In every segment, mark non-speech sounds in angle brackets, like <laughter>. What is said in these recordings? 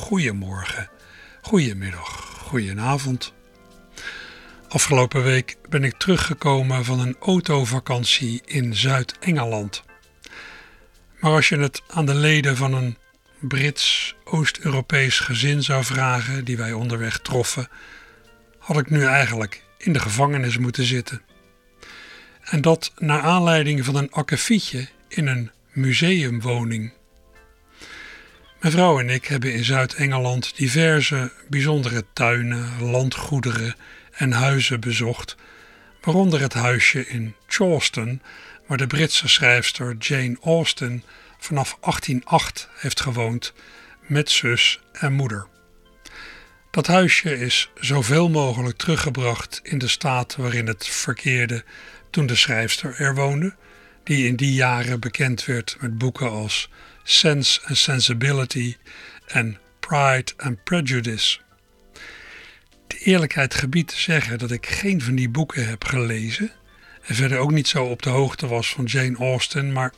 Goedemorgen, goedemiddag, goedenavond. Afgelopen week ben ik teruggekomen van een autovakantie in Zuid-Engeland. Maar als je het aan de leden van een Brits Oost-Europees gezin zou vragen die wij onderweg troffen, had ik nu eigenlijk in de gevangenis moeten zitten. En dat naar aanleiding van een akkefietje in een museumwoning. Mijn vrouw en ik hebben in Zuid-Engeland diverse bijzondere tuinen, landgoederen en huizen bezocht, waaronder het huisje in Charleston, waar de Britse schrijfster Jane Austen vanaf 1808 heeft gewoond met zus en moeder. Dat huisje is zoveel mogelijk teruggebracht in de staat waarin het verkeerde toen de schrijfster er woonde, die in die jaren bekend werd met boeken als Sense and Sensibility en Pride and Prejudice. De eerlijkheid gebiedt te zeggen dat ik geen van die boeken heb gelezen en verder ook niet zo op de hoogte was van Jane Austen, maar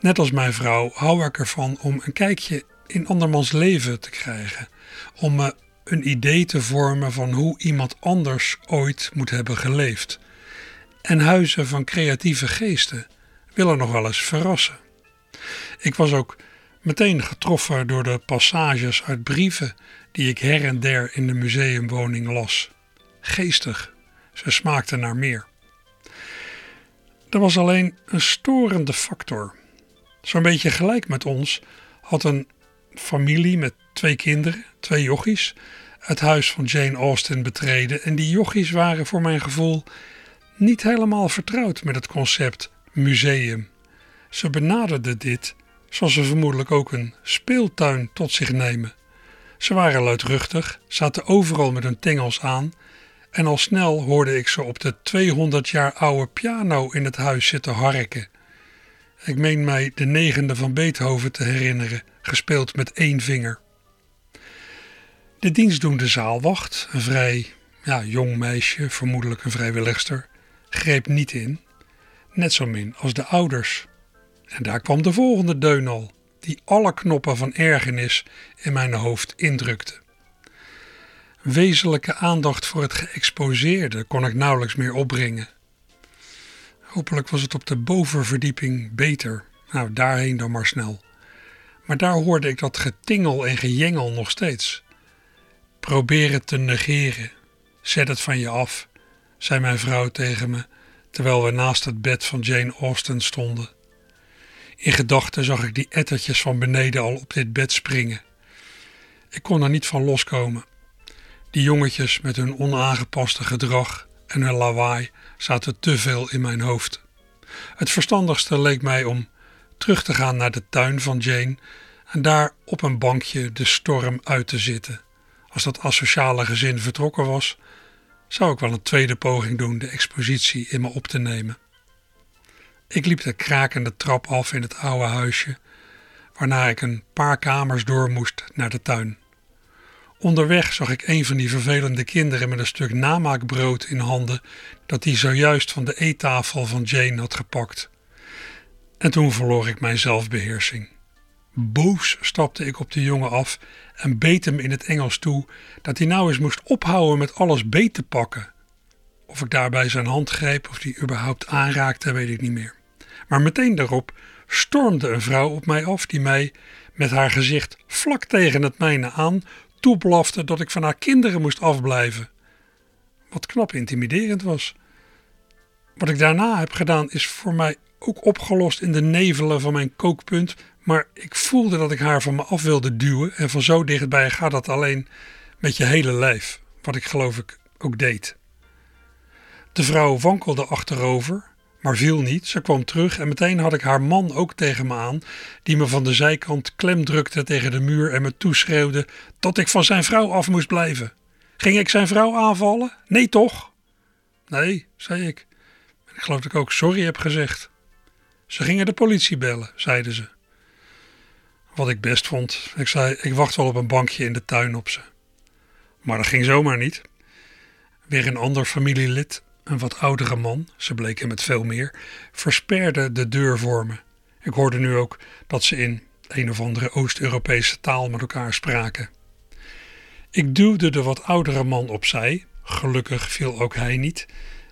net als mijn vrouw hou ik ervan om een kijkje in andermans leven te krijgen, om me een idee te vormen van hoe iemand anders ooit moet hebben geleefd. En huizen van creatieve geesten willen nog wel eens verrassen. Ik was ook meteen getroffen door de passages uit brieven die ik her en der in de museumwoning las. Geestig, ze smaakten naar meer. Er was alleen een storende factor. Zo'n beetje gelijk met ons had een familie met twee kinderen, twee jochies, het huis van Jane Austen betreden. En die jochies waren voor mijn gevoel niet helemaal vertrouwd met het concept museum. Ze benaderden dit zoals ze vermoedelijk ook een speeltuin tot zich nemen. Ze waren luidruchtig, zaten overal met hun tengels aan en al snel hoorde ik ze op de 200 jaar oude piano in het huis zitten harken. Ik meen mij de negende van Beethoven te herinneren, gespeeld met één vinger. De dienstdoende zaalwacht, een vrij ja, jong meisje, vermoedelijk een vrijwilligster, greep niet in, net zo min als de ouders. En daar kwam de volgende deun al, die alle knoppen van ergernis in mijn hoofd indrukte. Wezenlijke aandacht voor het geëxposeerde kon ik nauwelijks meer opbrengen. Hopelijk was het op de bovenverdieping beter. Nou, daarheen dan maar snel. Maar daar hoorde ik dat getingel en gejengel nog steeds. Probeer het te negeren. Zet het van je af, zei mijn vrouw tegen me, terwijl we naast het bed van Jane Austen stonden. In gedachten zag ik die ettertjes van beneden al op dit bed springen. Ik kon er niet van loskomen. Die jongetjes met hun onaangepaste gedrag en hun lawaai zaten te veel in mijn hoofd. Het verstandigste leek mij om terug te gaan naar de tuin van Jane en daar op een bankje de storm uit te zitten. Als dat asociale gezin vertrokken was, zou ik wel een tweede poging doen de expositie in me op te nemen. Ik liep de krakende trap af in het oude huisje, waarna ik een paar kamers door moest naar de tuin. Onderweg zag ik een van die vervelende kinderen met een stuk namaakbrood in handen dat hij zojuist van de eettafel van Jane had gepakt. En toen verloor ik mijn zelfbeheersing. Boos stapte ik op de jongen af en beet hem in het Engels toe dat hij nou eens moest ophouden met alles beet te pakken. Of ik daarbij zijn hand greep of die überhaupt aanraakte, weet ik niet meer. Maar meteen daarop stormde een vrouw op mij af die mij met haar gezicht vlak tegen het mijne aan toeblafte dat ik van haar kinderen moest afblijven. Wat knap intimiderend was. Wat ik daarna heb gedaan is voor mij ook opgelost in de nevelen van mijn kookpunt, maar ik voelde dat ik haar van me af wilde duwen en van zo dichtbij gaat dat alleen met je hele lijf, wat ik geloof ik ook deed. De vrouw wankelde achterover, maar viel niet. Ze kwam terug en meteen had ik haar man ook tegen me aan, die me van de zijkant klem drukte tegen de muur en me toeschreeuwde dat ik van zijn vrouw af moest blijven. Ging ik zijn vrouw aanvallen? Nee, toch? Nee, zei ik. ik geloof dat ik ook sorry heb gezegd. Ze gingen de politie bellen, zeiden ze. Wat ik best vond. Ik zei: Ik wacht wel op een bankje in de tuin op ze. Maar dat ging zomaar niet. Weer een ander familielid, een wat oudere man, ze bleken met veel meer, versperde de deur voor me. Ik hoorde nu ook dat ze in een of andere Oost-Europese taal met elkaar spraken. Ik duwde de wat oudere man opzij, gelukkig viel ook hij niet,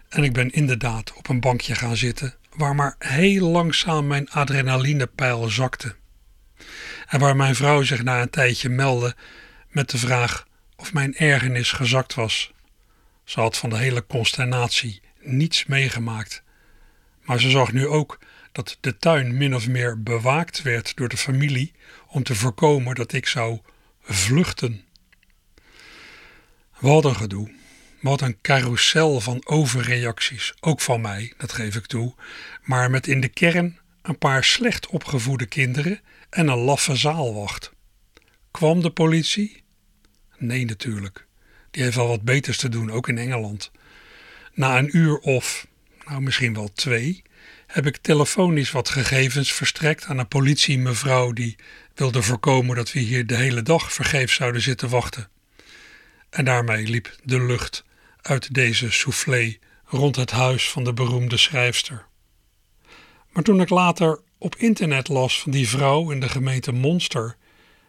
en ik ben inderdaad op een bankje gaan zitten, waar maar heel langzaam mijn adrenalinepeil zakte. En waar mijn vrouw zich na een tijdje meldde met de vraag of mijn ergernis gezakt was. Ze had van de hele consternatie niets meegemaakt. Maar ze zag nu ook dat de tuin min of meer bewaakt werd door de familie om te voorkomen dat ik zou vluchten. Wat een gedoe. Wat een carousel van overreacties, ook van mij, dat geef ik toe, maar met in de kern een paar slecht opgevoede kinderen en een laffe zaalwacht. Kwam de politie? Nee, natuurlijk. Die heeft wel wat beters te doen, ook in Engeland. Na een uur of, nou misschien wel twee, heb ik telefonisch wat gegevens verstrekt aan een politiemevrouw die wilde voorkomen dat we hier de hele dag vergeefs zouden zitten wachten. En daarmee liep de lucht uit deze soufflé rond het huis van de beroemde schrijfster. Maar toen ik later op internet las van die vrouw in de gemeente Monster,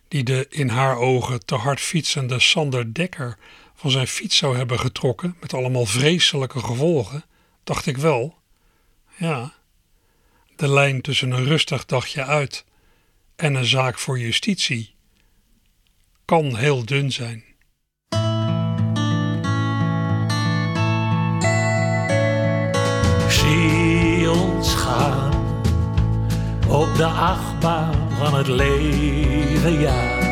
die de in haar ogen te hard fietsende Sander Dekker van zijn fiets zou hebben getrokken met allemaal vreselijke gevolgen, dacht ik wel, ja, de lijn tussen een rustig dagje uit en een zaak voor justitie kan heel dun zijn. Zie ons gaan op de achtbaan van het leven, ja.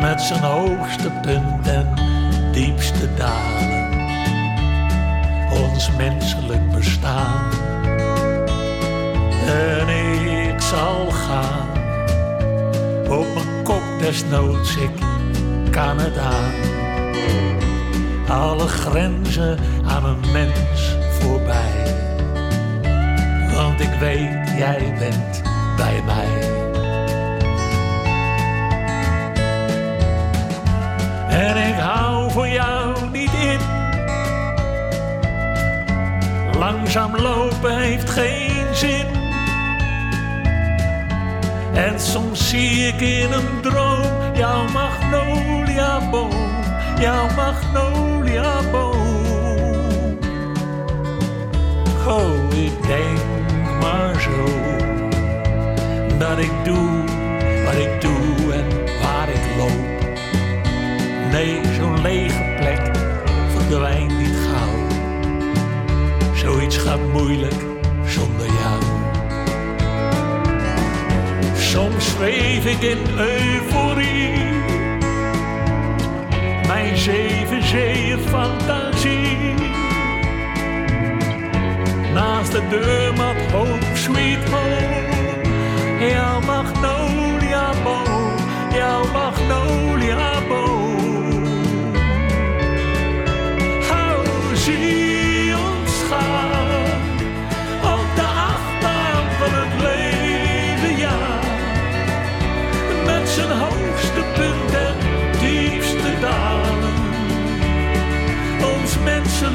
Met zijn hoogste punt en diepste dalen. Ons menselijk bestaan. En ik zal gaan op mijn kop desnoods, ik kan het aan. Alle grenzen aan een mens voorbij. Want ik weet, jij bent bij mij. Langzaam lopen heeft geen zin. En soms zie ik in een droom jouw magnolia boom, jouw magnolia boom. Oh, ik denk maar zo dat ik doe wat ik doe en waar ik loop. Nee, zo'n lege plek verdwijnt. Zoiets gaat moeilijk zonder jou. Soms zweef ik in euforie. Mijn zeven zeeën fantasie. Naast de deurmat hoop, sweet home. Jouw magnolia boom, jouw magnolia boom.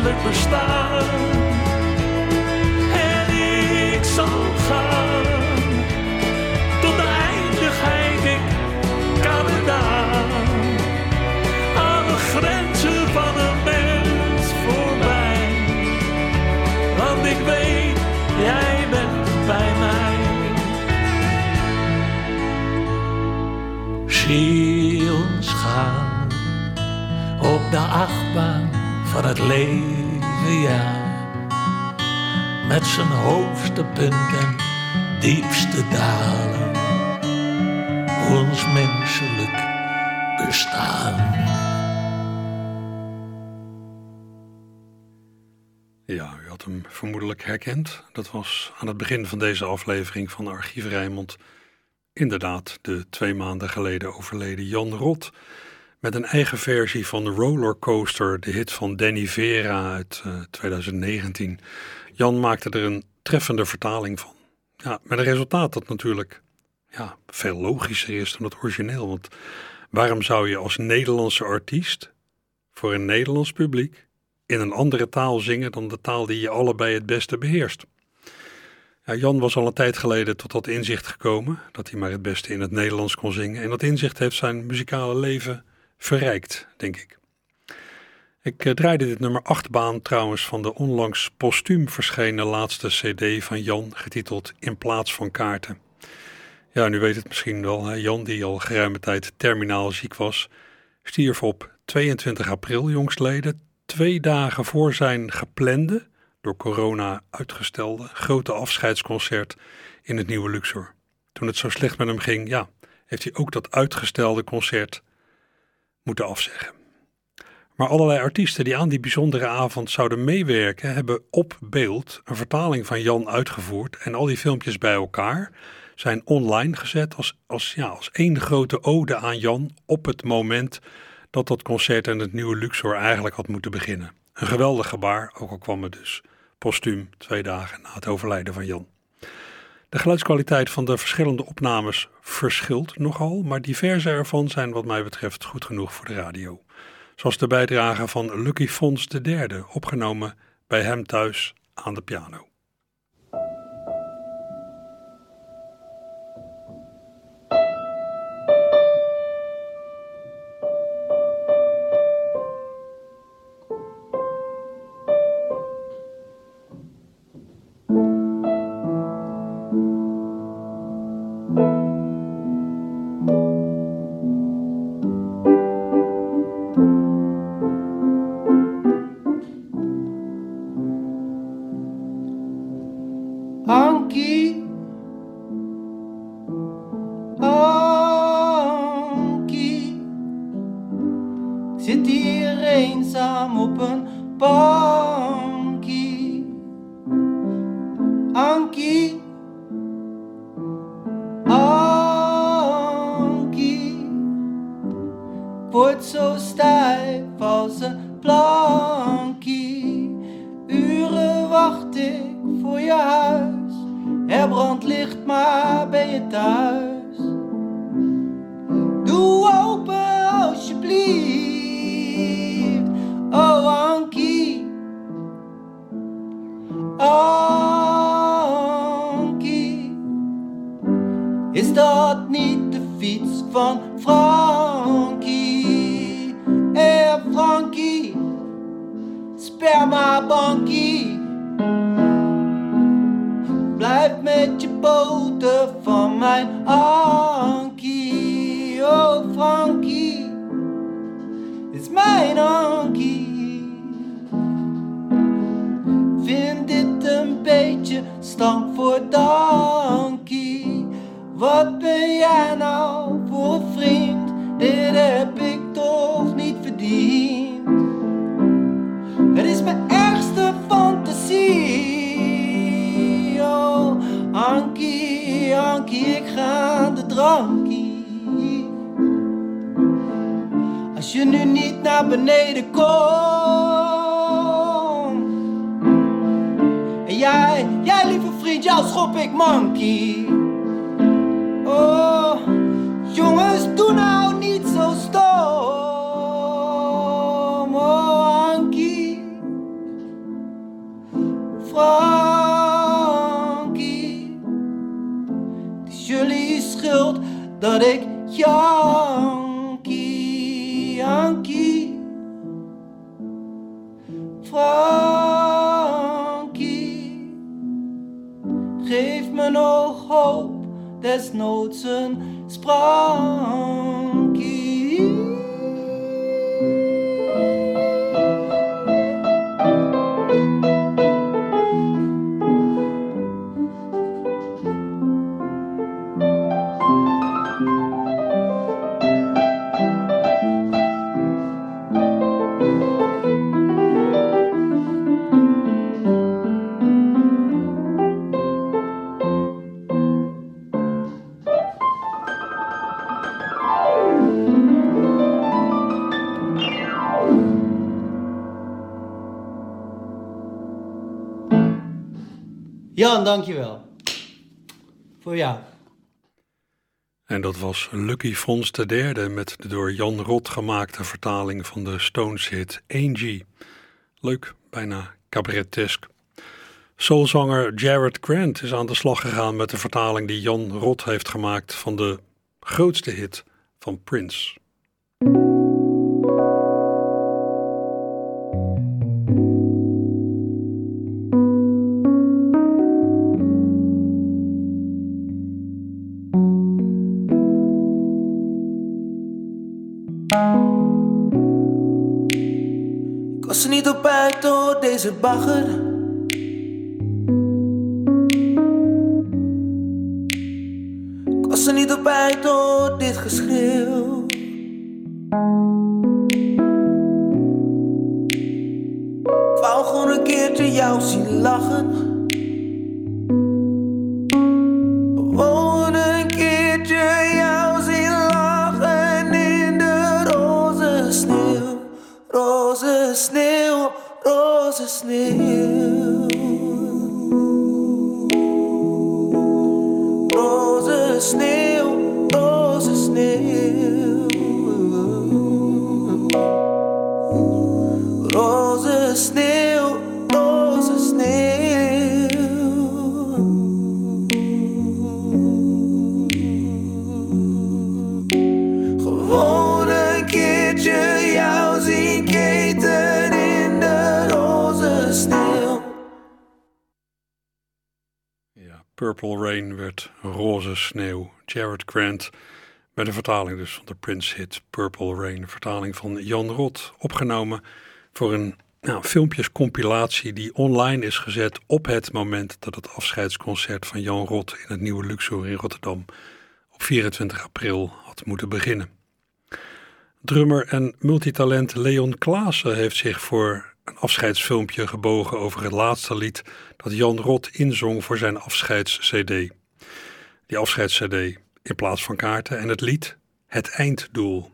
Menselijk bestaan. Vermoedelijk herkent. Dat was aan het begin van deze aflevering van Archief Rijnmond. Inderdaad, de twee maanden geleden overleden Jan Rot. Met een eigen versie van Rollercoaster, de hit van Danny Vera uit 2019. Eh, Jan maakte er een treffende vertaling van. Ja, met een resultaat dat natuurlijk ja, veel logischer is dan het origineel. Want waarom zou je als Nederlandse artiest voor een Nederlands publiek in een andere taal zingen dan de taal die je allebei het beste beheerst? Ja, Jan was al een tijd geleden tot dat inzicht gekomen dat hij maar het beste in het Nederlands kon zingen. En dat inzicht heeft zijn muzikale leven verrijkt, denk ik. Ik uh, draaide dit nummer 8 baan trouwens van de onlangs postuum verschenen laatste CD van Jan, getiteld In plaats van kaarten. Ja, nu weet het misschien wel. Jan, die al geruime tijd terminaal ziek was, stierf op 22 april jongstleden, twee dagen voor zijn geplande, door corona uitgestelde, grote afscheidsconcert in het Nieuwe Luxor. Toen het zo slecht met hem ging, ja, heeft hij ook dat uitgestelde concert moeten afzeggen. Maar allerlei artiesten die aan die bijzondere avond zouden meewerken, hebben op beeld een vertaling van Jan uitgevoerd en al die filmpjes bij elkaar zijn online gezet als, als, ja, als één grote ode aan Jan op het moment dat dat concert en het nieuwe Luxor eigenlijk had moeten beginnen. Een geweldig gebaar, ook al kwam het dus postuum twee dagen na het overlijden van Jan. De geluidskwaliteit van de verschillende opnames verschilt nogal, maar diverse ervan zijn wat mij betreft goed genoeg voor de radio. Zoals de bijdrage van Lucky Fons III, opgenomen bij hem thuis aan de piano. veins, I'm open. but. Als je nu niet naar beneden komt. En jij, jij lieve vriend, jou schop ik monkey. Oh, jongens, doe nou niet zo stom. Oh, Ankie. Frankie. Het is jullie schuld dat ik Desnoten sprang. Jan, dankjewel. Voor jou. En dat was Lucky Fons de derde met de door Jan Rot gemaakte vertaling van de Stones hit Angie. Leuk, bijna cabaretesk. Soulzanger Jared Grant is aan de slag gegaan met de vertaling die Jan Rot heeft gemaakt van de grootste hit van Prince. Deze bagger. Purple Rain werd roze sneeuw. Jared Grant met een vertaling dus van de Prince hit Purple Rain. Vertaling van Jan Rot, opgenomen voor een nou, filmpjescompilatie die online is gezet op het moment dat het afscheidsconcert van Jan Rot in het Nieuwe Luxor in Rotterdam op 24 april had moeten beginnen. Drummer en multitalent Leon Klaassen heeft zich voor een afscheidsfilmpje gebogen over het laatste lied dat Jan Rot inzong voor zijn afscheids-CD. Die afscheids-CD in plaats van kaarten en het lied Het Einddoel.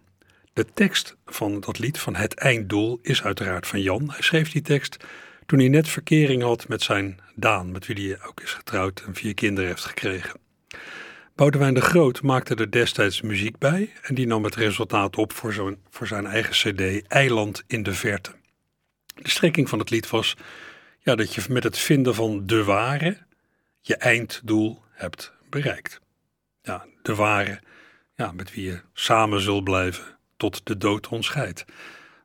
De tekst van dat lied van Het Einddoel is uiteraard van Jan. Hij schreef die tekst toen hij net verkering had met zijn Daan, met wie hij ook is getrouwd en vier kinderen heeft gekregen. Boudewijn de Groot maakte er destijds muziek bij en die nam het resultaat op voor, voor zijn eigen cd Eiland in de Verte. De strekking van het lied was ja, dat je met het vinden van de ware je einddoel hebt bereikt. Ja, de ware, ja, met wie je samen zult blijven tot de dood ons scheidt.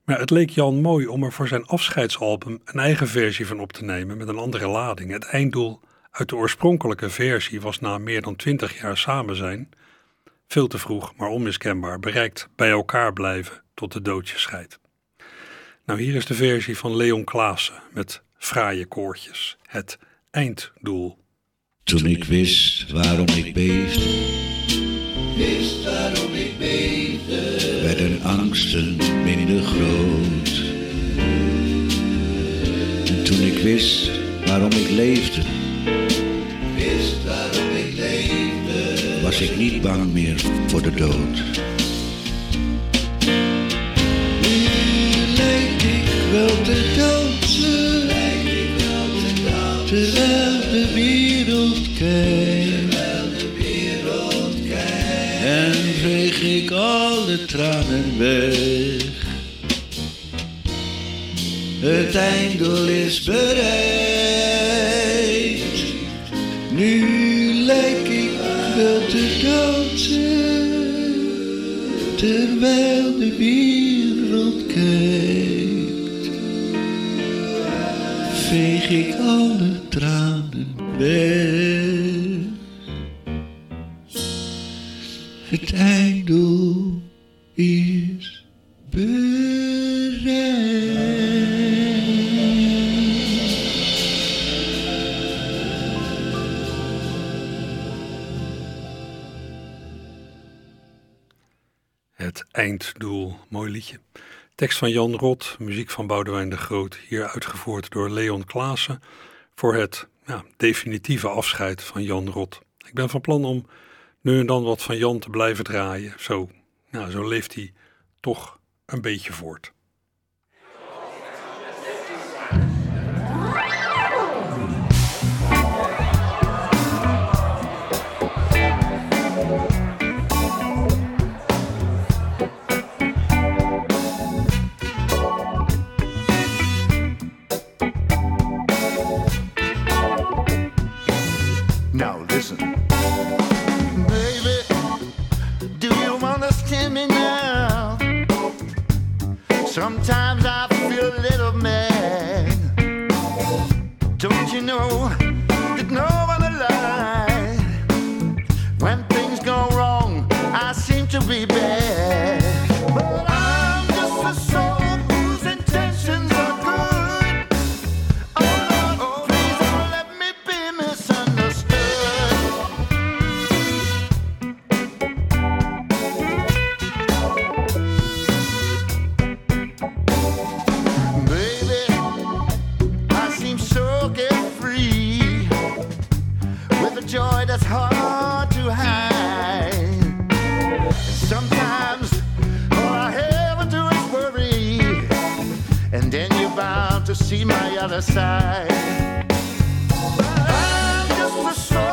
Maar het leek Jan mooi om er voor zijn afscheidsalbum een eigen versie van op te nemen met een andere lading. Het einddoel uit de oorspronkelijke versie was na meer dan twintig jaar samen zijn, veel te vroeg, maar onmiskenbaar, bereikt bij elkaar blijven tot de dood je scheidt. Nou, hier is de versie van Leon Klaassen met fraaie koortjes. Het einddoel. Toen ik wist waarom ik beefde, wist waarom ik beefde, werden angsten minder groot. En toen ik wist waarom ik leefde, wist waarom ik leefde, was ik niet bang meer voor de dood. Ik wel te dansen, terwijl de wereld kijkt. En veeg ik alle tranen weg. Het einddoel is bereikt. Nu lijk ik wel te dansen, terwijl de wereld kijkt. Veeg ik alle tranen weg. Het einddoel is bereikt. Het einddoel. Mooi liedje. Tekst van Jan Rot, muziek van Boudewijn de Groot, hier uitgevoerd door Leon Klaassen voor het definitieve afscheid van Jan Rot. Ik ben van plan om nu en dan wat van Jan te blijven draaien. Zo, nou, zo leeft hij toch een beetje voort. Sometimes I feel a little mad. Don't you know see my other side. I'm just a soul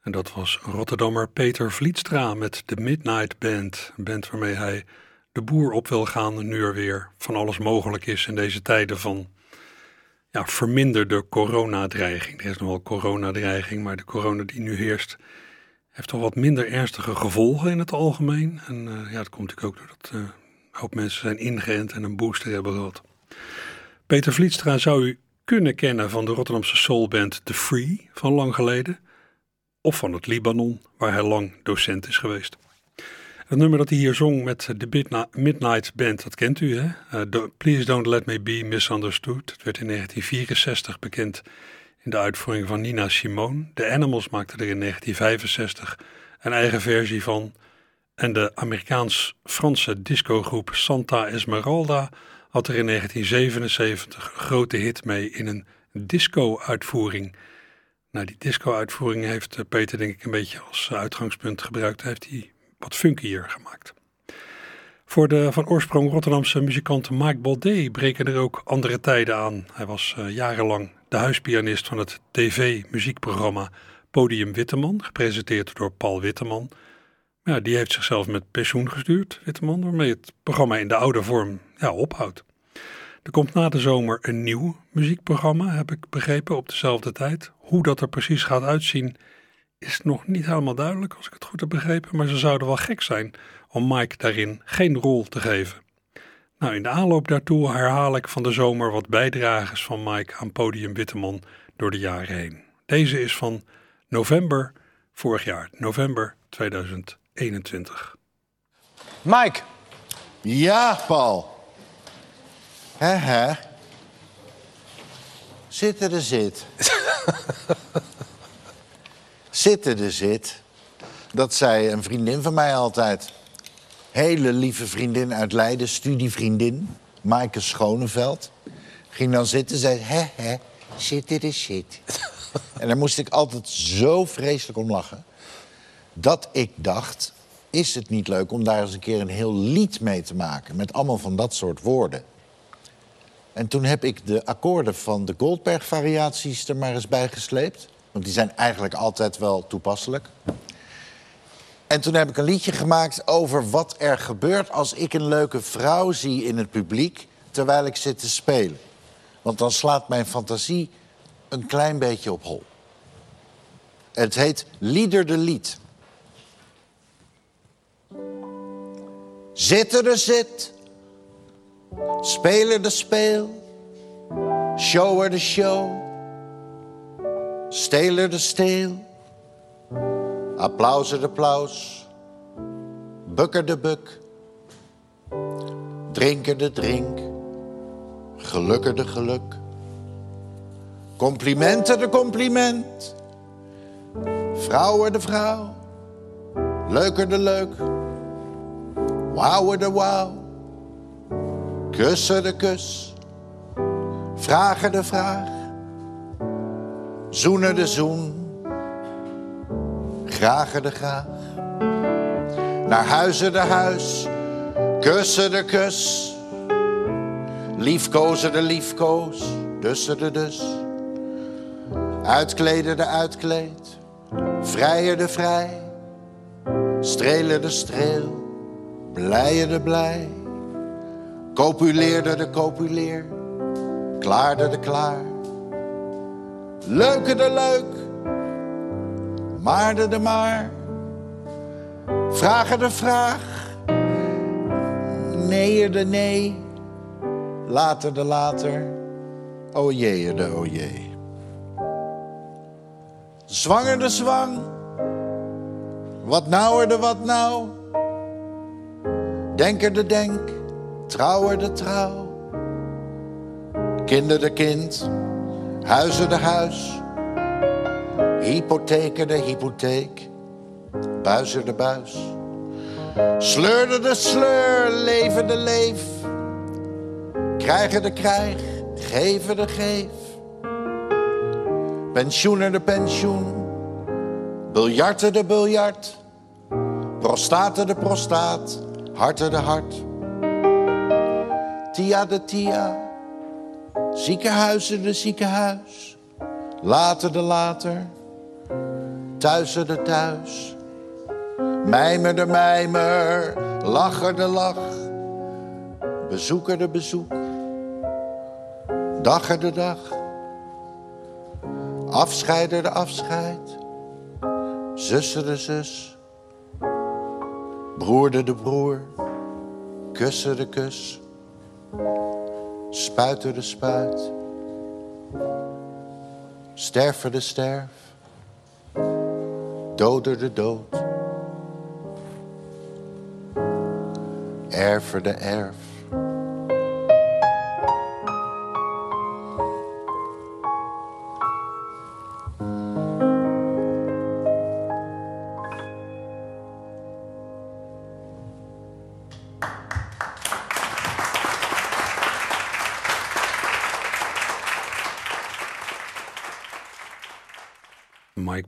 En dat was Rotterdammer Peter Vlietstra met de Midnight Band. Een band waarmee hij de boer op wil gaan nu er weer van alles mogelijk is in deze tijden van ja, verminderde coronadreiging. Er is nog wel coronadreiging, maar de corona die nu heerst heeft toch wat minder ernstige gevolgen in het algemeen. En eh, ja, dat komt natuurlijk ook doordat eh, een hoop mensen zijn ingeënt en een booster hebben gehad. Peter Vlietstra zou u kunnen kennen van de Rotterdamse soulband The Free van lang geleden of van het Libanon, waar hij lang docent is geweest. Het nummer dat hij hier zong met de Midnight Band, dat kent u hè? Do- Please Don't Let Me Be Misunderstood. Het werd in 1964 bekend in de uitvoering van Nina Simone. De Animals maakten er in 1965 een eigen versie van. En de Amerikaans-Franse discogroep Santa Esmeralda had er in 1977 een grote hit mee in een disco-uitvoering. Nou, die disco-uitvoering heeft eh, Peter denk ik een beetje als eh, uitgangspunt gebruikt. Heeft hij wat funkier gemaakt. Voor de van oorsprong Rotterdamse muzikant Mike Baudet breken er ook andere tijden aan. Hij was eh, jarenlang de huispianist van het tv-muziekprogramma Podium Witteman, gepresenteerd door Paul Witteman. Ja, die heeft zichzelf met pensioen gestuurd, Witteman, waarmee het programma in de oude vorm ja, ophoudt. Er komt na de zomer een nieuw muziekprogramma, heb ik begrepen, op dezelfde tijd. Hoe dat er precies gaat uitzien, is nog niet helemaal duidelijk, als ik het goed heb begrepen. Maar ze zouden wel gek zijn om Mike daarin geen rol te geven. Nou, in de aanloop daartoe herhaal ik van de zomer wat bijdrages van Mike aan Podium Witteman door de jaren heen. Deze is van november vorig jaar, november 2021. Mike. Ja, Paul. Hè, hè. Zitten er zit. <laughs> Zitten er zit. Dat zei een vriendin van mij altijd. Hele lieve vriendin uit Leiden, studievriendin. Maaike Schoneveld. Ging dan zitten, zei, hè, hè, zitten er zit. <laughs> en daar moest ik altijd zo vreselijk om lachen. Dat ik dacht, is het niet leuk om daar eens een keer een heel lied mee te maken... met allemaal van dat soort woorden. En toen heb ik de akkoorden van de Goldberg-variaties er maar eens bij gesleept. Want die zijn eigenlijk altijd wel toepasselijk. En toen heb ik een liedje gemaakt over wat er gebeurt als ik een leuke vrouw zie in het publiek terwijl ik zit te spelen. Want dan slaat mijn fantasie een klein beetje op hol. Het heet Lieder de Lied. Zitten de zit, spelen de speel, shower de show, steler de steel, applausen de applaus, bukker de buk, drinker de drink, gelukker de geluk, complimenten de compliment, vrouwen de vrouw, leuker de leuk, wauwer de wauw, kussen de kus, vragen de vraag, zoenen de zoen, gragen de graag, naar huizen de huis, kussen de kus, liefkozen de liefkoos, dussen de dus, uitkleden de uitkleed, vrijer de vrij, strelen de streel, blijer de blij, copuleerde de copuleer, klaarde de klaar, leuke de leuk, maarde de maar, vragen de vraag, nee de nee, later de later, o jee de o. Zwanger de zwang, wat nauwer de wat nou, denker de denk, trouwer de trouw. Kinder de kind, huizen de huis, hypotheker de hypotheek, buizer de buis. Sleurde de sleur, leven de leef, krijgen de krijg, geven de geef. Pensioenen de pensioen, biljarten de biljart, prostaten de prostaat, harten de hart. Tia de tia, ziekenhuizen de ziekenhuis, later de later, thuizen de thuis. Mijmer de mijmer, lacher de lach, bezoeker de bezoek, dagger de dag, afscheider de afscheid, zussen de zus, broer de broer, kussen de kus, spuiter de spuit, sterven de sterf, doder de dood, erver de erf.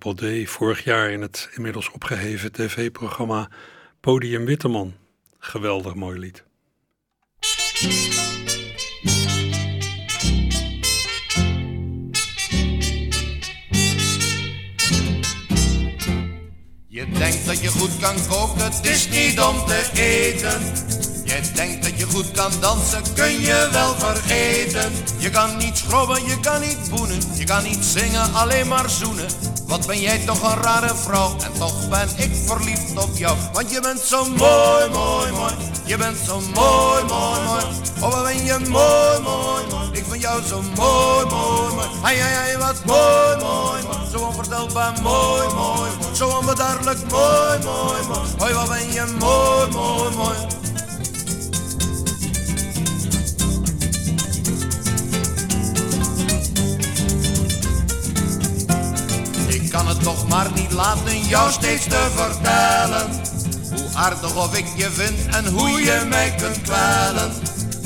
Baudet vorig jaar in het inmiddels opgeheven tv-programma Podium Witteman. Geweldig mooi lied. Je denkt dat je goed kan koken, het is niet om te eten. Je denkt dat je goed kan dansen, kun je wel vergeten. Je kan niet schrobben, je kan niet boenen, je kan niet zingen, alleen maar zoenen. Wat ben jij toch een rare vrouw? En toch ben ik verliefd op jou. Want je bent zo mooi, mooi, mooi Je bent zo mooi, mooi, mooi. Oh wat ben je mooi, mooi, mooi. Ik vind jou zo mooi, mooi, mooi. Hai, hai, wat mooi, mooi, mooi. Zo onvoorstelbaar mooi, mooi Zo onbeduidelijk mooi, mooi, mooi. Hoi wat ben je mooi, mooi, mooi toch maar niet laten jou steeds te vertellen Hoe aardig of ik je vind en hoe je mij kunt kwellen.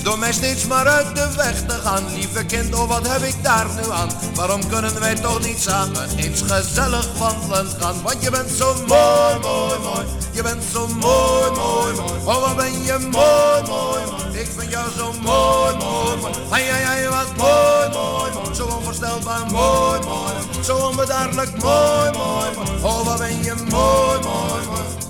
Door mij steeds maar uit de weg te gaan Lieve kind, oh wat heb ik daar nu aan? Waarom kunnen wij toch niet samen eens gezellig wandelen gaan? Want je bent zo mooi, mooi, mooi Je bent zo mooi, mooi, mooi. Oh wat ben je mooi, mooi, mooi. Ik vind jou zo mooi, mooi, mooi. Ai, ai, ai, wat mooi, mooi, mooi. Zo onvoorstelbaar mooi, mooi Zo onbedaarlijk mooi, mooi, mooi. Oh wat ben je mooi, mooi, mooi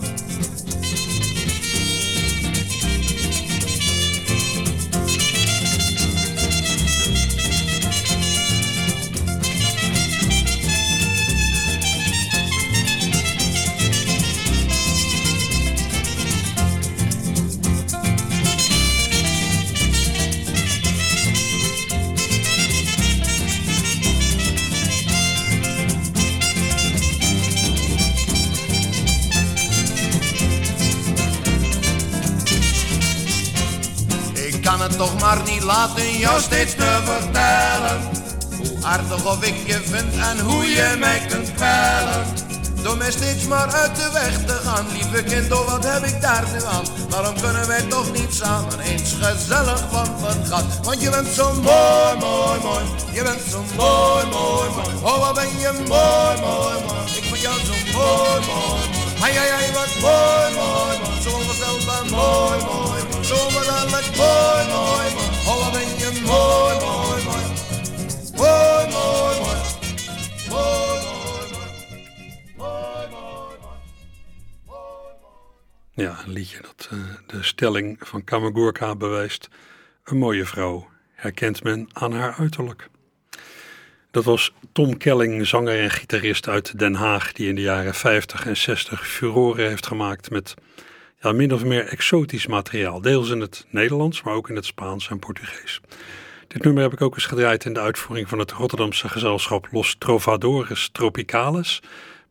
toch maar niet laten jou steeds te vertellen Hoe aardig of ik je vind en hoe je mij kunt kwellen. Door mij steeds maar uit de weg te gaan Lieve kind, oh wat heb ik daar nu aan? Waarom kunnen wij toch niet samen eens gezellig wandelen gaan Want je bent zo mooi, mooi, mooi Je bent zo mooi, mooi, mooi. Oh wat ben je mooi, mooi, mooi. Ik vind jou zo mooi, mooi, Ai, ai, ai, wat mooi, mooi, mooi. Zo onvoorstelbaar mooi, mooi mooi, mooi, mooi. Oh, je mooi, mooi, mooi. Mooi, mooi, mooi. Mooi, mooi, mooi. Ja, een liedje dat uh, de stelling van Kamagurka bewijst. Een mooie vrouw herkent men aan haar uiterlijk. Dat was Tom Kelling, zanger en gitarist uit Den Haag, die in de jaren 50 en 60 furoren heeft gemaakt met ja, min of meer exotisch materiaal. Deels in het Nederlands, maar ook in het Spaans en Portugees. Dit nummer heb ik ook eens gedraaid in de uitvoering van het Rotterdamse gezelschap Los Trovadores Tropicales.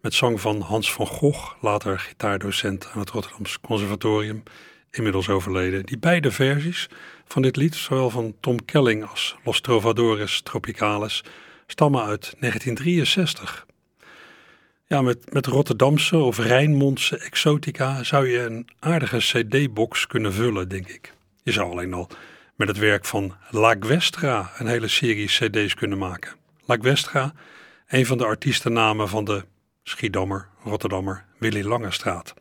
Met zang van Hans van Gogh, later gitaardocent aan het Rotterdamse Conservatorium, inmiddels overleden. Die beide versies van dit lied, zowel van Tom Kelling als Los Trovadores Tropicales, stammen uit 1963. Ja, met, met Rotterdamse of Rijnmondse exotica zou je een aardige cd-box kunnen vullen, denk ik. Je zou alleen al met het werk van La Guestra een hele serie cd's kunnen maken. La Guestra, een van de artiestennamen van de Schiedammer, Rotterdammer Willy Langestraat.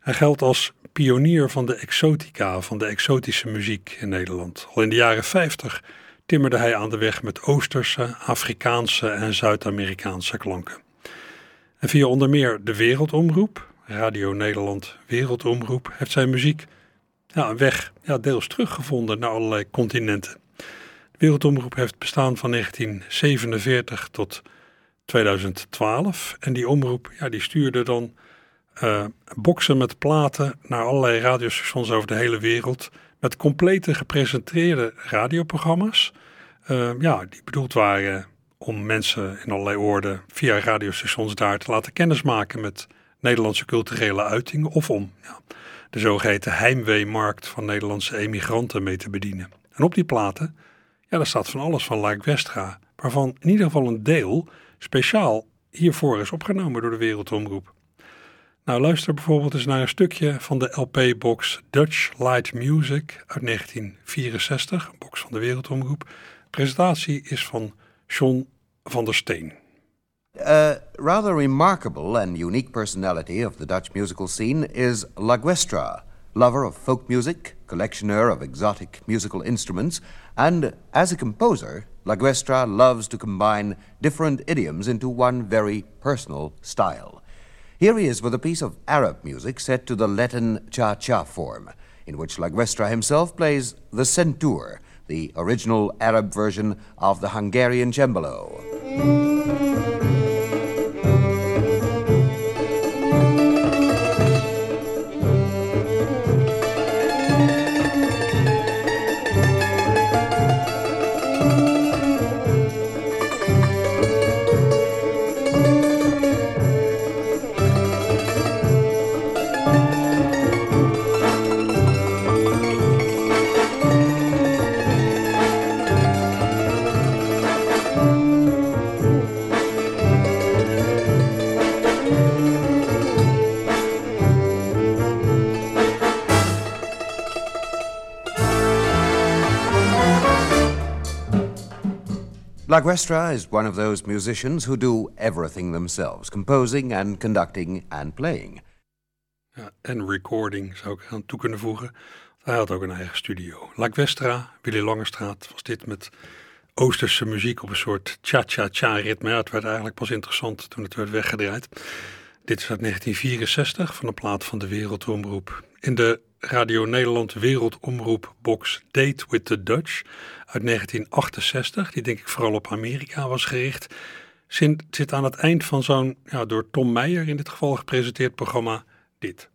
Hij geldt als pionier van de exotica, van de exotische muziek in Nederland. Al in de jaren 50 timmerde hij aan de weg met Oosterse, Afrikaanse en Zuid-Amerikaanse klanken. En via onder meer de Wereldomroep, Radio Nederland Wereldomroep, heeft zijn muziek ja, een weg ja, deels teruggevonden naar allerlei continenten. De Wereldomroep heeft bestaan van 1947 tot 2012 en die omroep ja, die stuurde dan uh, boksen met platen naar allerlei radiostations over de hele wereld met complete gepresenteerde radioprogramma's. Uh, ja, die bedoeld waren om mensen in allerlei oorden via radiostations daar te laten kennismaken met Nederlandse culturele uitingen of om ja, de zogeheten heimweemarkt van Nederlandse emigranten mee te bedienen. En op die platen, ja, daar staat van alles van Like Westra, waarvan in ieder geval een deel speciaal hiervoor is opgenomen door de Wereldomroep. Nou, luister bijvoorbeeld eens naar een stukje van de LP-box Dutch Light Music uit 1964, een box van de Wereldomroep. De presentatie is van John van der Steen. A rather remarkable and unique personality of the Dutch musical scene is La Guestra, lover of folk music, collectioner of exotic musical instruments, and as a composer, La Guestra loves to combine different idioms into one very personal style. Here he is with a piece of Arab music set to the Latin cha-cha form, in which La Guestra himself plays the centaur, the original Arab version of the Hungarian cembalo. La Guestra is one of those musicians who do everything themselves composing and conducting and playing. En recording zou ik aan toe kunnen voegen. Hij had ook een eigen studio. La Guestra, Willy Langestraat, was dit met Oosterse muziek op een soort cha-cha-cha ritme. Het werd eigenlijk pas interessant toen het werd weggedraaid. Dit is uit 1964 van de plaat van de Wereldomroep. In de Radio Nederland Wereldomroep box Date with the Dutch uit 1968, die denk ik vooral op Amerika was gericht, zit, zit aan het eind van zo'n ja, door Tom Meijer in dit geval gepresenteerd programma dit.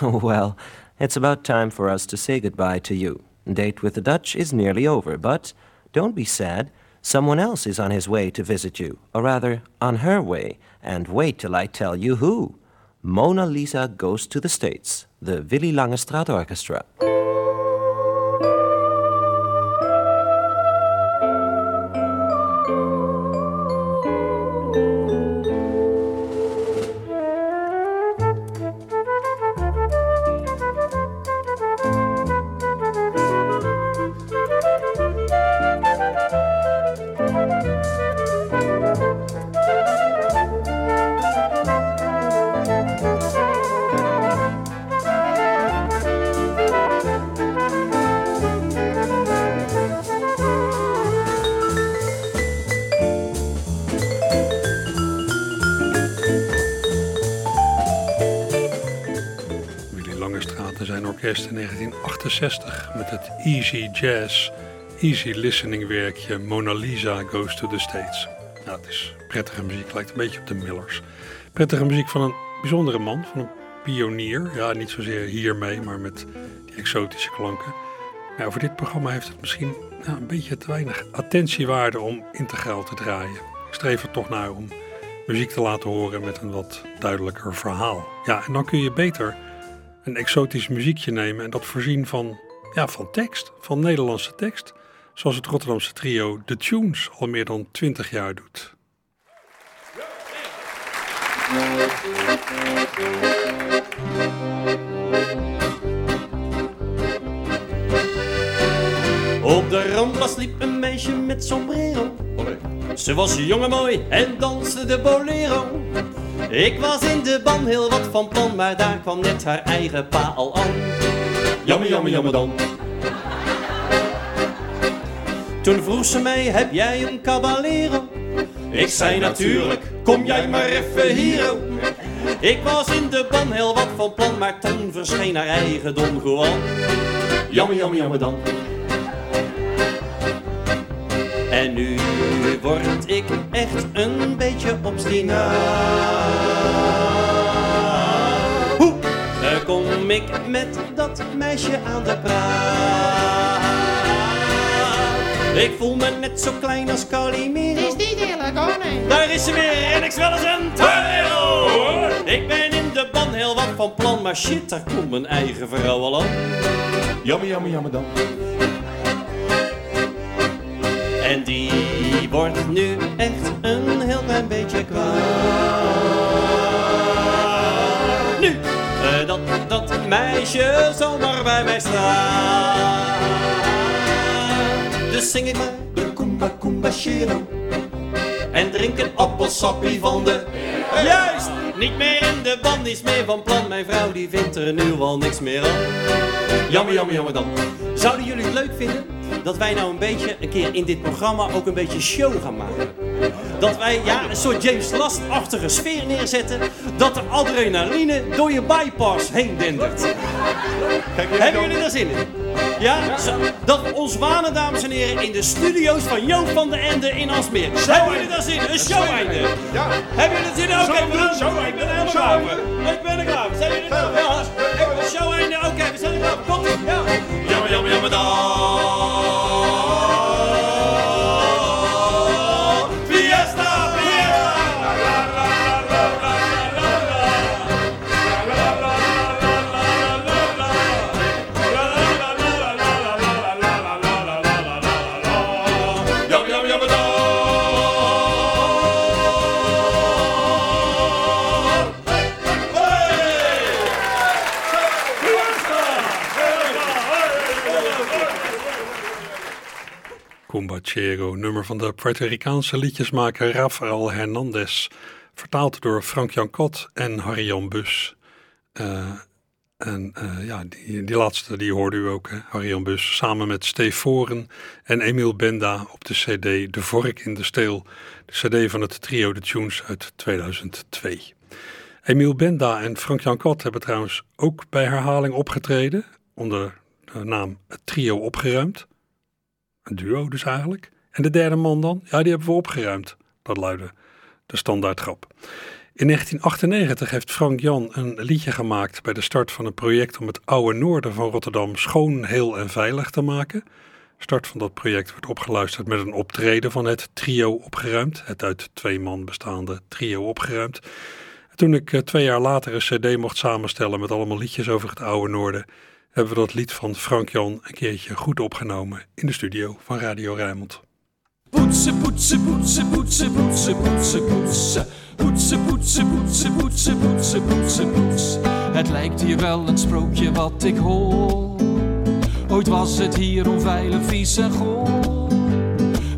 well, it's about time for us to say goodbye to you. Date with the Dutch is nearly over, but don't be sad. Someone else is on his way to visit you, or rather, on her way, and wait till I tell you who. Mona Lisa Goes to the States, the Willy Langestraat Orchestra. Met het Easy Jazz, Easy Listening werkje Mona Lisa Goes to the States. Nou, het is prettige muziek, lijkt een beetje op de Millers. Prettige muziek van een bijzondere man, van een pionier. Ja, niet zozeer hiermee, maar met die exotische klanken. Nou, voor dit programma heeft het misschien een beetje te weinig attentiewaarde om integraal te draaien. Ik streef er toch naar om muziek te laten horen met een wat duidelijker verhaal. Ja, en dan kun je beter een exotisch muziekje nemen en dat voorzien van, ja, van tekst, van Nederlandse tekst. Zoals het Rotterdamse trio The Tunes al meer dan 20 jaar doet. Op de rand liep een meisje met sombrero. Ze was jong en mooi en danste de bolero. Ik was in de ban heel wat van plan, maar daar kwam net haar eigen pa al aan. Jammer, jammer, jammer dan. Toen vroeg ze mij, heb jij een caballero? Ik zei natuurlijk, kom jij maar even hier. Ik was in de ban heel wat van plan, maar toen verscheen haar eigen Don. Jammer, jammer, jammer dan. En nu word ik echt een beetje obstinaat. Ik met dat meisje aan de praat? Ik voel me net zo klein als Calimero. Is niet eerlijk hoor, nee. Daar is ze weer en ik wel eens een torero. Ik ben in de ban heel wat van plan, maar shit, daar komt mijn eigen vrouw al aan. Jammer, jammer, jammer dan. En die wordt nu echt een heel klein beetje kwaad. Meisje zomaar bij mij staat. Dus zing ik maar de Kumba Kumba Shiro. En drink een appelsappie van de... Juist! Niet meer in de band, niets meer van plan. Mijn vrouw die vindt er nu al niks meer aan. Jammer, jammer, jammer dan. Zouden jullie het leuk vinden dat wij nou een beetje een keer in dit programma ook een beetje show gaan maken? Dat wij ja, een soort James Last-achtige sfeer neerzetten. Dat er adrenaline door je bypass heen dendert. Hebben jullie daar zin in? Ja, zo, dat ons wanen, dames en heren, in de studio's van Joop van de Ende in Asmeer. Hebben jullie daar zin in? Een show-einde. Ja. Hebben jullie er zin in? Oké, okay, we show Ik ben helemaal klaar Ik ben er klaar Zijn jullie er klaar Ja, een show-einde. Oké, we zijn er klaar Cumbachero, nummer van de Puerto Ricaanse liedjesmaker Rafael Hernandez, vertaald door Frank-Jan Kot en Harry-Jan Bus. Uh, en uh, ja, die, die, laatste die hoorde u ook, Harry-Jan Bus, samen met Steve Voren en Emil Benda op de cd De Vork in de Steel, de cd van het trio The Tunes uit 2002. Emil Benda en Frank-Jan Kot hebben trouwens ook bij herhaling opgetreden, onder de naam Trio Opgeruimd. Een duo dus eigenlijk. En de derde man dan? Ja, die hebben we opgeruimd. Dat luidde de standaardgrap. In 1998 heeft Frank Jan een liedje gemaakt bij de start van een project om het oude noorden van Rotterdam schoon, heel en veilig te maken. Start van dat project werd opgeluisterd met een optreden van het trio opgeruimd, het uit twee man bestaande trio opgeruimd. En toen ik eh, twee jaar later een cd mocht samenstellen met allemaal liedjes over het oude noorden, hebben we dat lied van Frank Jan een keertje goed opgenomen in de studio van Radio Rijnmond. Poetsen, poetsen, poetsen, poetsen, poetsen, poetsen, poetsen. Poetsen, poetsen, poetsen, poetsen, poetsen, poetsen, poetsen. Het lijkt hier wel een sprookje wat ik hoor. Ooit was het hier onveilig, vies en goor.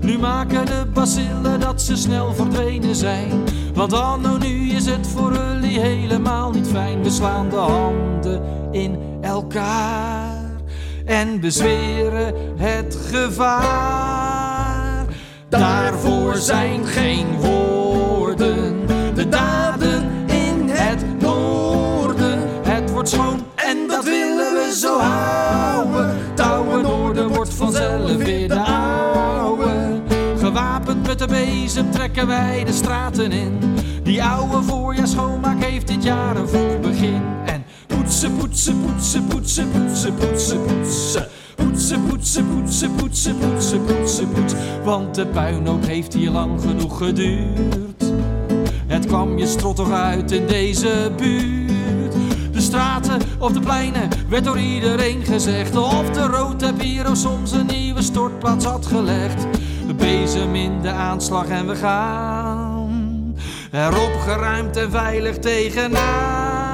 Nu maken de bacillen dat ze snel verdwenen zijn. Want anno nu is het voor jullie helemaal niet fijn. We slaan de handen in elkaar en bezweren het gevaar. Daarvoor zijn geen woorden, de daden in het noorden. Het wordt schoon en dat willen we zo houden. Met de bezem trekken wij de straten in. Die oude voorjaarsschoonmaak heeft dit jaar een vroeg begin. En poetsen, poetsen, poetsen, poetsen, poetsen, poetsen, poetsen. Poetsen, poetsen, poetsen, poetsen, poetsen, poetsen, poetsen. Want de puinhoop heeft hier lang genoeg geduurd. Het kwam je strot toch uit in deze buurt. De straten of de pleinen werd door iedereen gezegd. Of de Rode Piro soms een nieuwe stortplaats had gelegd. De bezem in de aanslag en we gaan erop geruimd en veilig tegenaan.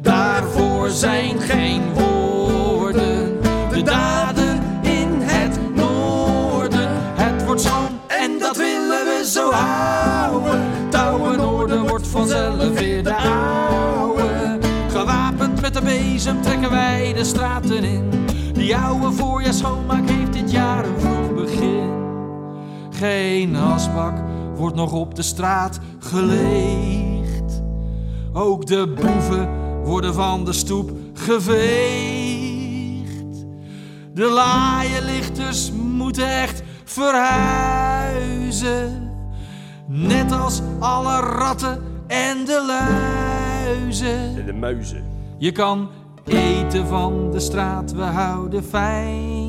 Daarvoor zijn geen woorden, de daden in het noorden. Het wordt schoon en dat willen we zo houden. Touwen noorden wordt vanzelf weer de oude. Gewapend met de bezem trekken wij de straten in. Die oude voorjaarsschoonmaak heeft dit jaar een begin. Geen asbak wordt nog op de straat geleegd. Ook de boeven worden van de stoep geveegd. De laaienlichters moeten echt verhuizen. Net als alle ratten en de luizen. En de muizen. Je kan eten van de straat, we houden fijn.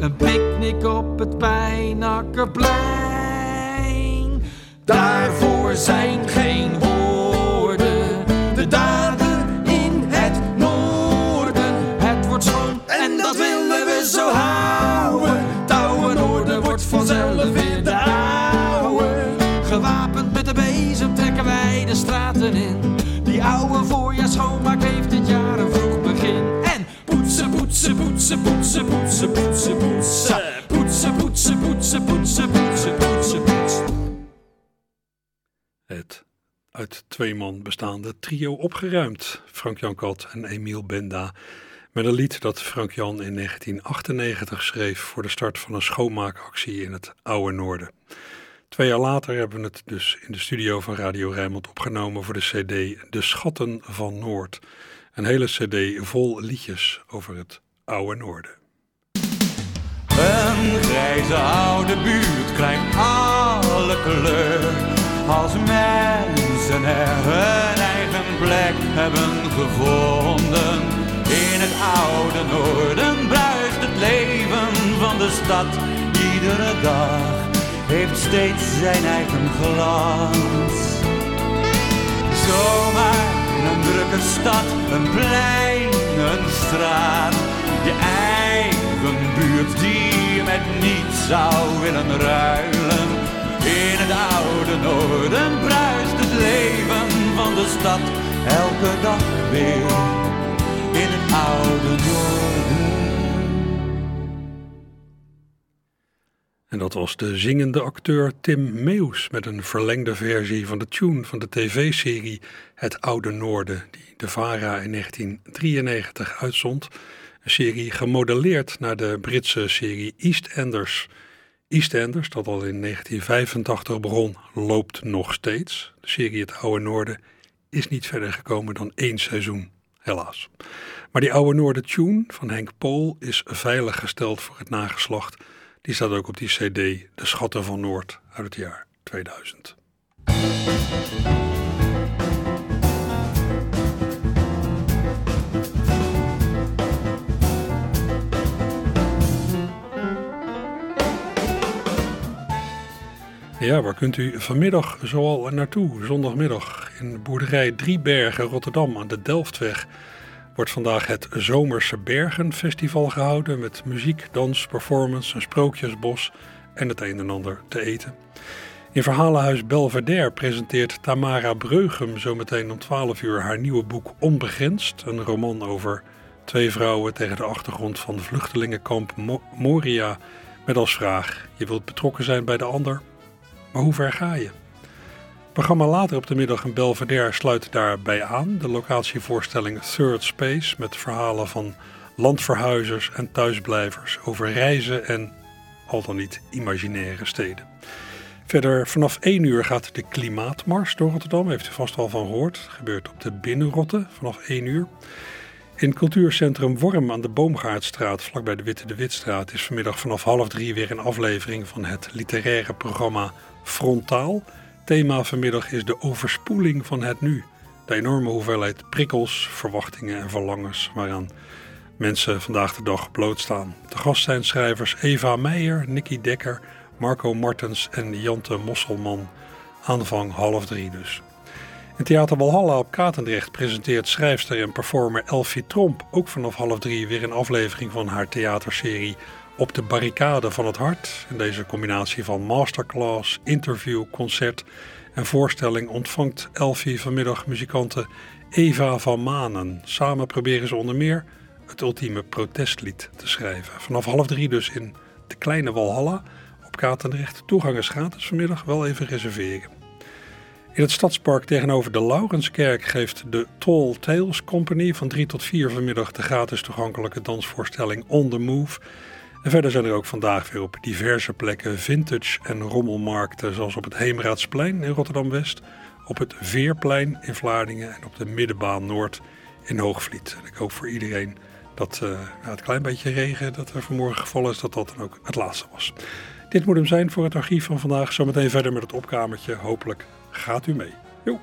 Een picknick op het Pijnakkerplein. Daarvoor zijn geen woorden, de daden in het noorden. Het wordt schoon en dat willen we zo houden. Touwen noorden wordt vanzelf weer de. Gewapend met de bezem trekken wij de straten in. Twee man bestaande trio opgeruimd. Frank-Jan Kot en Emiel Benda. Met een lied dat Frank-Jan in 1998 schreef voor de start van een schoonmaakactie in het Oude Noorden. Twee jaar later hebben we het dus in de studio van Radio Rijnmond opgenomen voor de CD De Schatten van Noord. Een hele CD vol liedjes over het Oude Noorden. Een grijze oude buurt krijgt kleur. Als mensen er hun eigen plek hebben gevonden. In het oude noorden bruist het leven van de stad. Iedere dag heeft steeds zijn eigen glans. Zomaar in een drukke stad, een plein, een straat. Je eigen buurt die je met niets zou willen ruilen. In het oude noorden bruist het leven van de stad elke dag weer. In het oude noorden. En dat was de zingende acteur Tim Meus met een verlengde versie van de tune van de tv-serie Het Oude Noorden, die de VARA in 1993 uitzond. Een serie gemodelleerd naar de Britse serie EastEnders. EastEnders, dat al in 1985 begon, loopt nog steeds. De serie Het Oude Noorden is niet verder gekomen dan één seizoen, helaas. Maar die Oude Noorden tune van Henk Pool is veilig gesteld voor het nageslacht. Die staat ook op die CD, De Schatten van Noord, uit het jaar 2000. Ja, waar kunt u vanmiddag zoal naartoe? Zondagmiddag in boerderij Driebergen, Rotterdam aan de Delftweg wordt vandaag het Zomerse Bergenfestival gehouden met muziek, dans, performance, een sprookjesbos en het een en ander te eten. In Verhalenhuis Belvedere presenteert Tamara Breugem zometeen om 12 uur haar nieuwe boek Onbegrensd, een roman over twee vrouwen tegen de achtergrond van vluchtelingenkamp Moria met als vraag: je wilt betrokken zijn bij de ander, maar hoe ver ga je? programma later op de middag in Belvedere sluit daarbij aan. De locatievoorstelling Third Space met verhalen van landverhuizers en thuisblijvers over reizen en al dan niet imaginaire steden. Verder vanaf 1 uur gaat de Klimaatmars door Rotterdam, heeft u vast al van gehoord. Het gebeurt op de Binnenrotte vanaf 1 uur. In cultuurcentrum Worm aan de Boomgaardstraat, vlakbij de Witte de Witstraat, is vanmiddag vanaf half drie weer een aflevering van het literaire programma Frontaal thema vanmiddag is de overspoeling van het nu. De enorme hoeveelheid prikkels, verwachtingen en verlangens waaraan mensen vandaag de dag blootstaan. De gast zijn schrijvers Eva Meijer, Nicky Dekker, Marco Martens en Jante Mosselman. Aanvang half drie dus. In Theater Walhalla op Katendrecht presenteert schrijfster en performer Elfie Tromp ook vanaf half drie weer een aflevering van haar theaterserie op de barricade van het hart. In deze combinatie van masterclass, interview, concert en voorstelling ontvangt Elfie vanmiddag muzikante Eva van Manen. Samen proberen ze onder meer het ultieme protestlied te schrijven. Vanaf half drie dus in de kleine Walhalla op Katendrecht. Toegang is gratis vanmiddag, wel even reserveren. In het stadspark tegenover de Laurenskerk geeft de Tall Tales Company van 3 tot 4 vanmiddag de gratis toegankelijke dansvoorstelling On The Move. En verder zijn er ook vandaag weer op diverse plekken vintage en rommelmarkten, zoals op het Heemraadsplein in Rotterdam-West, op het Veerplein in Vlaardingen en op de Middenbaan Noord in Hoogvliet. En ik hoop voor iedereen dat uh, het klein beetje regen dat er vanmorgen gevallen is, dat dat dan ook het laatste was. Dit moet hem zijn voor het archief van vandaag. Zometeen verder met het opkamertje. Hopelijk gaat u mee. Jo.